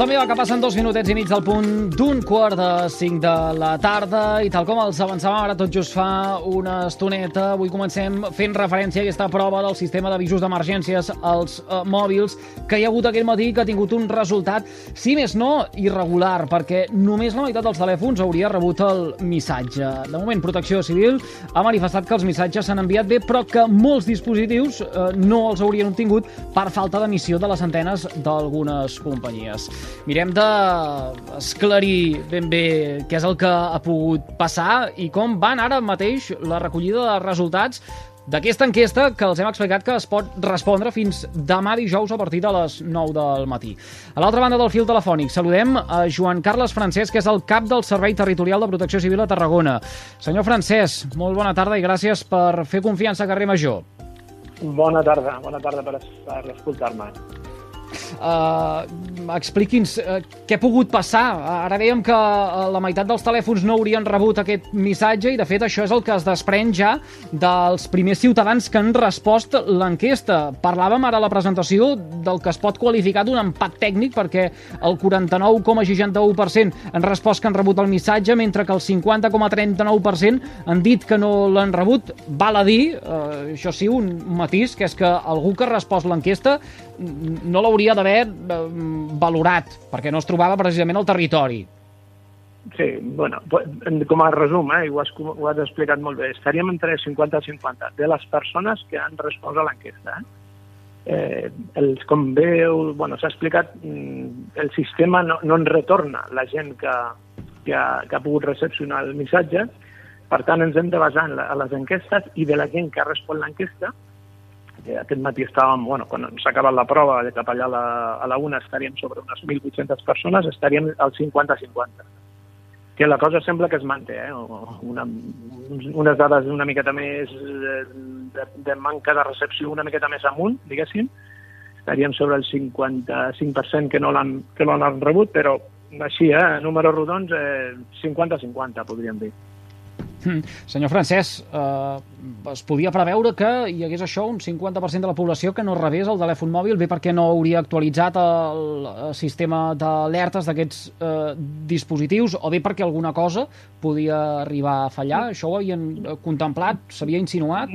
Som-hi, que passen dos minutets i mig del punt d'un quart de cinc de la tarda i tal com els avançàvem ara tot just fa una estoneta, avui comencem fent referència a aquesta prova del sistema d'avisos d'emergències als uh, mòbils que hi ha hagut aquest matí que ha tingut un resultat, si més no, irregular, perquè només la meitat dels telèfons hauria rebut el missatge. De moment, Protecció Civil ha manifestat que els missatges s'han enviat bé, però que molts dispositius uh, no els haurien obtingut per falta d'emissió de les antenes d'algunes companyies. Mirem d'esclarir ben bé què és el que ha pogut passar i com van ara mateix la recollida de resultats d'aquesta enquesta que els hem explicat que es pot respondre fins demà dijous a partir de les 9 del matí. A l'altra banda del fil telefònic saludem a Joan Carles Francesc, que és el cap del Servei Territorial de Protecció Civil a Tarragona. Senyor Francesc, molt bona tarda i gràcies per fer confiança a Carrer Major. Bona tarda, bona tarda per, per escoltar-me. Uh, Expliqui'ns uh, què ha pogut passar. Ara dèiem que uh, la meitat dels telèfons no haurien rebut aquest missatge i, de fet, això és el que es desprèn ja dels primers ciutadans que han respost l'enquesta. Parlàvem ara a la presentació del que es pot qualificar d'un empat tècnic perquè el 49,61% han respost que han rebut el missatge, mentre que el 50,39% han dit que no l'han rebut. Val a dir, uh, això sí, un matís, que és que algú que ha respost l'enquesta no l'hauria d'haver eh, valorat, perquè no es trobava precisament al territori. Sí, bueno, com a resum, eh, ho, has, ho has explicat molt bé, estaríem entre 50 i 50 de les persones que han respost a l'enquesta. Eh? Eh, els, com veu, bueno, s'ha explicat, mm, el sistema no, no en retorna la gent que, que, ha, que ha pogut recepcionar el missatge, per tant ens hem de basar en la, a les enquestes i de la gent que ha respost l'enquesta que aquest matí estàvem, bueno, quan s'ha acabat la prova, de cap allà a la, a la una estaríem sobre unes 1.800 persones, estaríem al 50-50. Que la cosa sembla que es manté, eh? Una, unes dades una miqueta més de, de manca de recepció una miqueta més amunt, diguéssim, estaríem sobre el 55% que no l'han no rebut, però així, eh, números rodons, eh, 50-50, podríem dir. Mm. Senyor Francesc, eh, es podia preveure que hi hagués això, un 50% de la població que no rebés el telèfon mòbil, bé perquè no hauria actualitzat el, el sistema d'alertes d'aquests eh, dispositius, o bé perquè alguna cosa podia arribar a fallar? Això ho havien contemplat? S'havia insinuat?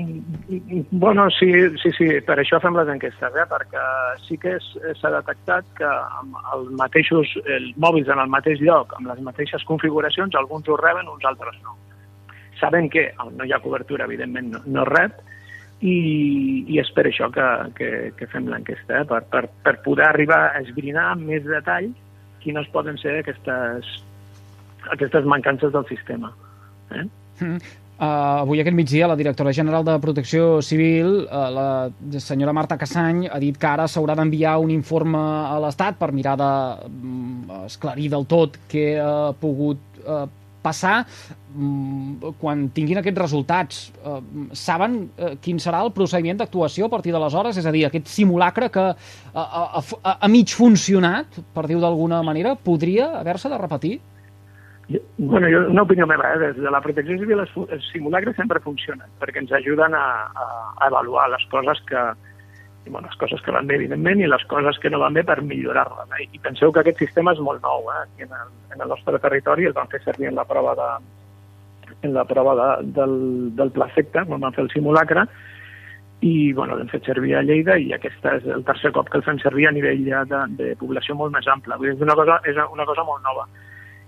Bueno, sí, sí, sí, per això fem les enquestes, eh? perquè sí que s'ha detectat que amb els mateixos els mòbils en el mateix lloc, amb les mateixes configuracions, alguns ho reben, uns altres no Sabem que on no hi ha cobertura, evidentment, no, no rep, i, i és per això que, que, que fem l'enquesta, eh? per, per, per poder arribar a esbrinar amb més detall quines poden ser aquestes, aquestes mancances del sistema. Eh? Mm. Uh, avui aquest migdia la directora general de Protecció Civil, uh, la senyora Marta Cassany, ha dit que ara s'haurà d'enviar un informe a l'Estat per mirar d'esclarir de, um, del tot què ha pogut uh, passar mm, quan tinguin aquests resultats. Eh, saben eh, quin serà el procediment d'actuació a partir d'aleshores? És a dir, aquest simulacre que ha, ha, ha, ha mig funcionat, per dir-ho d'alguna manera, podria haver-se de repetir? Bueno, jo, una opinió meva, eh? des de la protecció civil els simulacres sempre funcionen, perquè ens ajuden a, a, a avaluar les coses que, i bueno, les coses que van bé, evidentment, i les coses que no van bé per millorar-les. Eh? I penseu que aquest sistema és molt nou eh? Aquí en, el, en el nostre territori, el vam fer servir en la prova de, en la prova de, del, del pla efecte, quan vam fer el simulacre, i bueno, l'hem fet servir a Lleida i aquest és el tercer cop que el fem servir a nivell ja de, de població molt més ampla. Vull dir, és una cosa, és una cosa molt nova.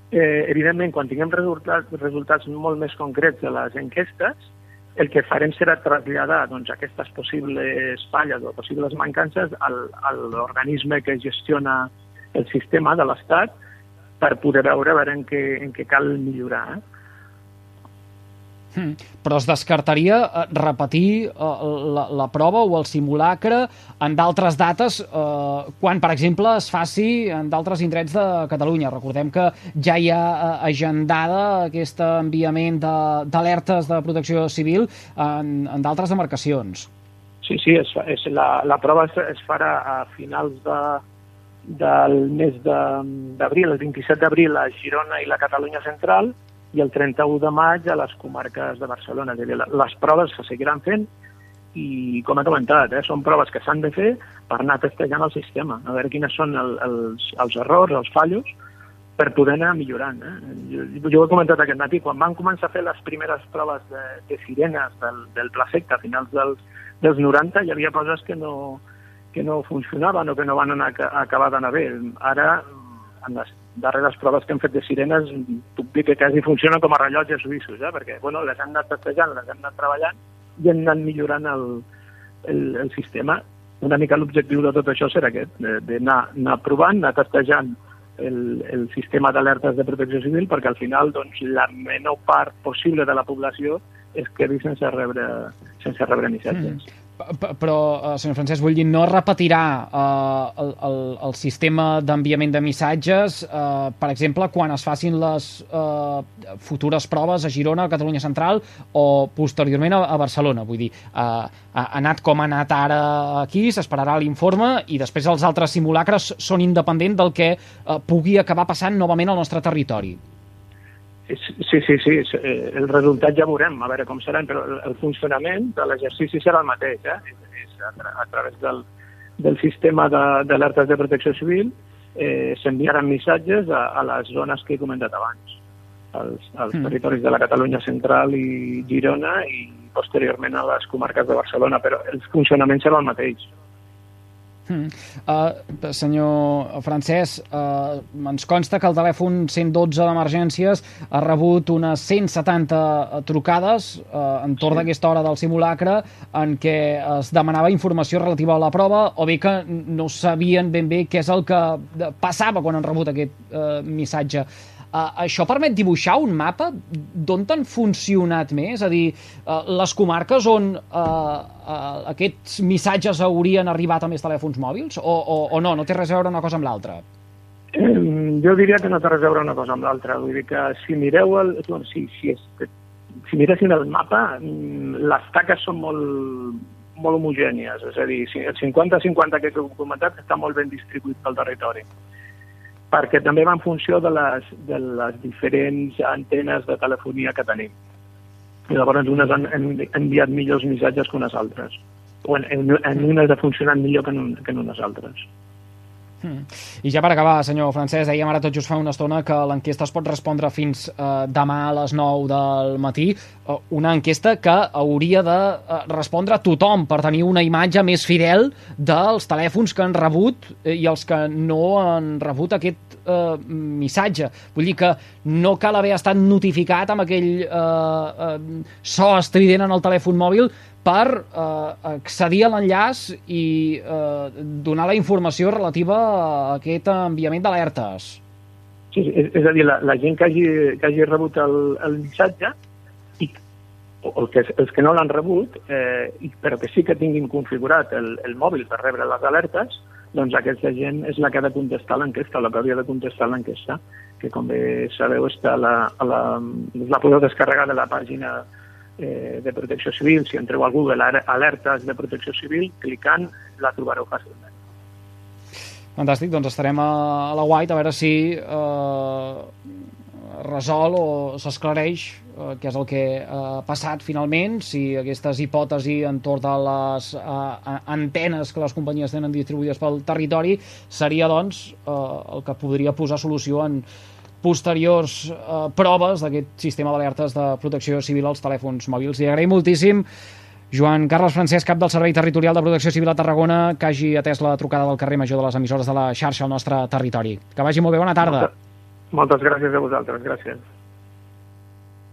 Eh, evidentment, quan tinguem resultats, resultats molt més concrets de les enquestes, el que farem serà traslladar doncs, aquestes possibles falles o possibles mancances al, a l'organisme que gestiona el sistema de l'Estat per poder veure, veure en, què, en què cal millorar. Eh? Hmm. Però es descartaria eh, repetir eh, la, la prova o el simulacre en d'altres dates eh, quan, per exemple, es faci en d'altres indrets de Catalunya. Recordem que ja hi ha eh, agendada aquest enviament d'alertes de, de protecció civil en, en d'altres demarcacions. Sí, sí, és, és la, la prova es, es farà a finals de, del mes d'abril, el 27 d'abril a Girona i la Catalunya Central, i el 31 de maig a les comarques de Barcelona. És a dir, les proves se seguiran fent i, com he comentat, eh, són proves que s'han de fer per anar testejant el sistema, a veure quines són el, els, els errors, els fallos, per poder anar millorant. Eh? Jo, jo ho he comentat aquest matí, quan van començar a fer les primeres proves de, de sirenes del, del Placecta a finals dels, dels 90, hi havia coses que no, que no funcionaven o que no van anar, acabar d'anar bé. Ara, en les darreres proves que hem fet de sirenes, puc dir que quasi funcionen com a rellotges suïssos, eh? perquè bueno, les hem anat testejant, les hem anat treballant i hem anat millorant el, el, el sistema. Una mica l'objectiu de tot això serà aquest, d'anar anar provant, anar testejant el, el sistema d'alertes de protecció civil perquè al final doncs, la menor part possible de la població es quedi sense rebre, sense rebre missatges. Mm però, uh, senyor Francesc, vull dir, no repetirà uh, el, el, el sistema d'enviament de missatges, uh, per exemple, quan es facin les uh, futures proves a Girona, a Catalunya Central, o posteriorment a, a Barcelona. Vull dir, uh, ha anat com ha anat ara aquí, s'esperarà l'informe, i després els altres simulacres són independents del que uh, pugui acabar passant novament al nostre territori. Sí, sí, sí, eh, el resultat ja veurem, a veure com seran, però el funcionament de l'exercici serà el mateix, eh? és a, tra a través del, del sistema d'alertes de, de protecció civil eh, s'enviaran missatges a, a les zones que he comentat abans, als, als mm. territoris de la Catalunya central i Girona i posteriorment a les comarques de Barcelona, però el funcionament serà el mateix. Mm. Uh, senyor Francesc, uh, ens consta que el telèfon 112 d'emergències ha rebut unes 170 trucades uh, entorn sí. d'aquesta hora del simulacre en què es demanava informació relativa a la prova o bé que no sabien ben bé què és el que passava quan han rebut aquest uh, missatge. Uh, això permet dibuixar un mapa d'on han funcionat més? És a dir, uh, les comarques on uh, uh, aquests missatges haurien arribat a més telèfons mòbils? O, o, o no? No té res a veure una cosa amb l'altra? Jo diria que no té res a veure una cosa amb l'altra. Vull dir que si mireu el... Si, si, és, si miressin el mapa, mm, les taques són molt, molt homogènies. És a dir, el 50-50 que he comentat està molt ben distribuït pel territori perquè també va en funció de les, de les diferents antenes de telefonia que tenim. I llavors unes han, han enviat millors missatges que unes altres. O en, en, en unes ha funcionat millor que en, que en unes altres. Mm. I ja per acabar, senyor Francesc, dèiem ara tot just fa una estona que l'enquesta es pot respondre fins eh, demà a les 9 del matí, eh, una enquesta que hauria de eh, respondre a tothom per tenir una imatge més fidel dels telèfons que han rebut eh, i els que no han rebut aquest eh, missatge. Vull dir que no cal haver estat notificat amb aquell eh, eh, so estrident en el telèfon mòbil per eh, accedir a l'enllaç i eh, donar la informació relativa a aquest enviament d'alertes. Sí, és, és a dir, la, la gent que hagi, que hagi rebut el, el missatge i el que, els que no l'han rebut, eh, però que sí que tinguin configurat el, el mòbil per rebre les alertes, doncs aquesta gent és la que ha de contestar l'enquesta, la que hauria de contestar l'enquesta, que com bé sabeu està la, la, la podeu descarregar de la pàgina eh, de protecció civil, si entreu al Google alertes de protecció civil, clicant la trobareu fàcilment. Fantàstic, doncs estarem a, la White a veure si eh, resol o s'esclareix eh, què és el que ha passat finalment, si aquestes hipòtesi entorn de les eh, antenes que les companyies tenen distribuïdes pel territori seria, doncs, eh, el que podria posar solució en, posteriors eh, proves d'aquest sistema d'alertes de protecció civil als telèfons mòbils. I agraïm moltíssim Joan Carles Francesc, cap del Servei Territorial de Protecció Civil a Tarragona, que hagi atès la trucada del carrer major de les emissores de la xarxa al nostre territori. Que vagi molt bé, bona tarda. Moltes, moltes gràcies a vosaltres, gràcies.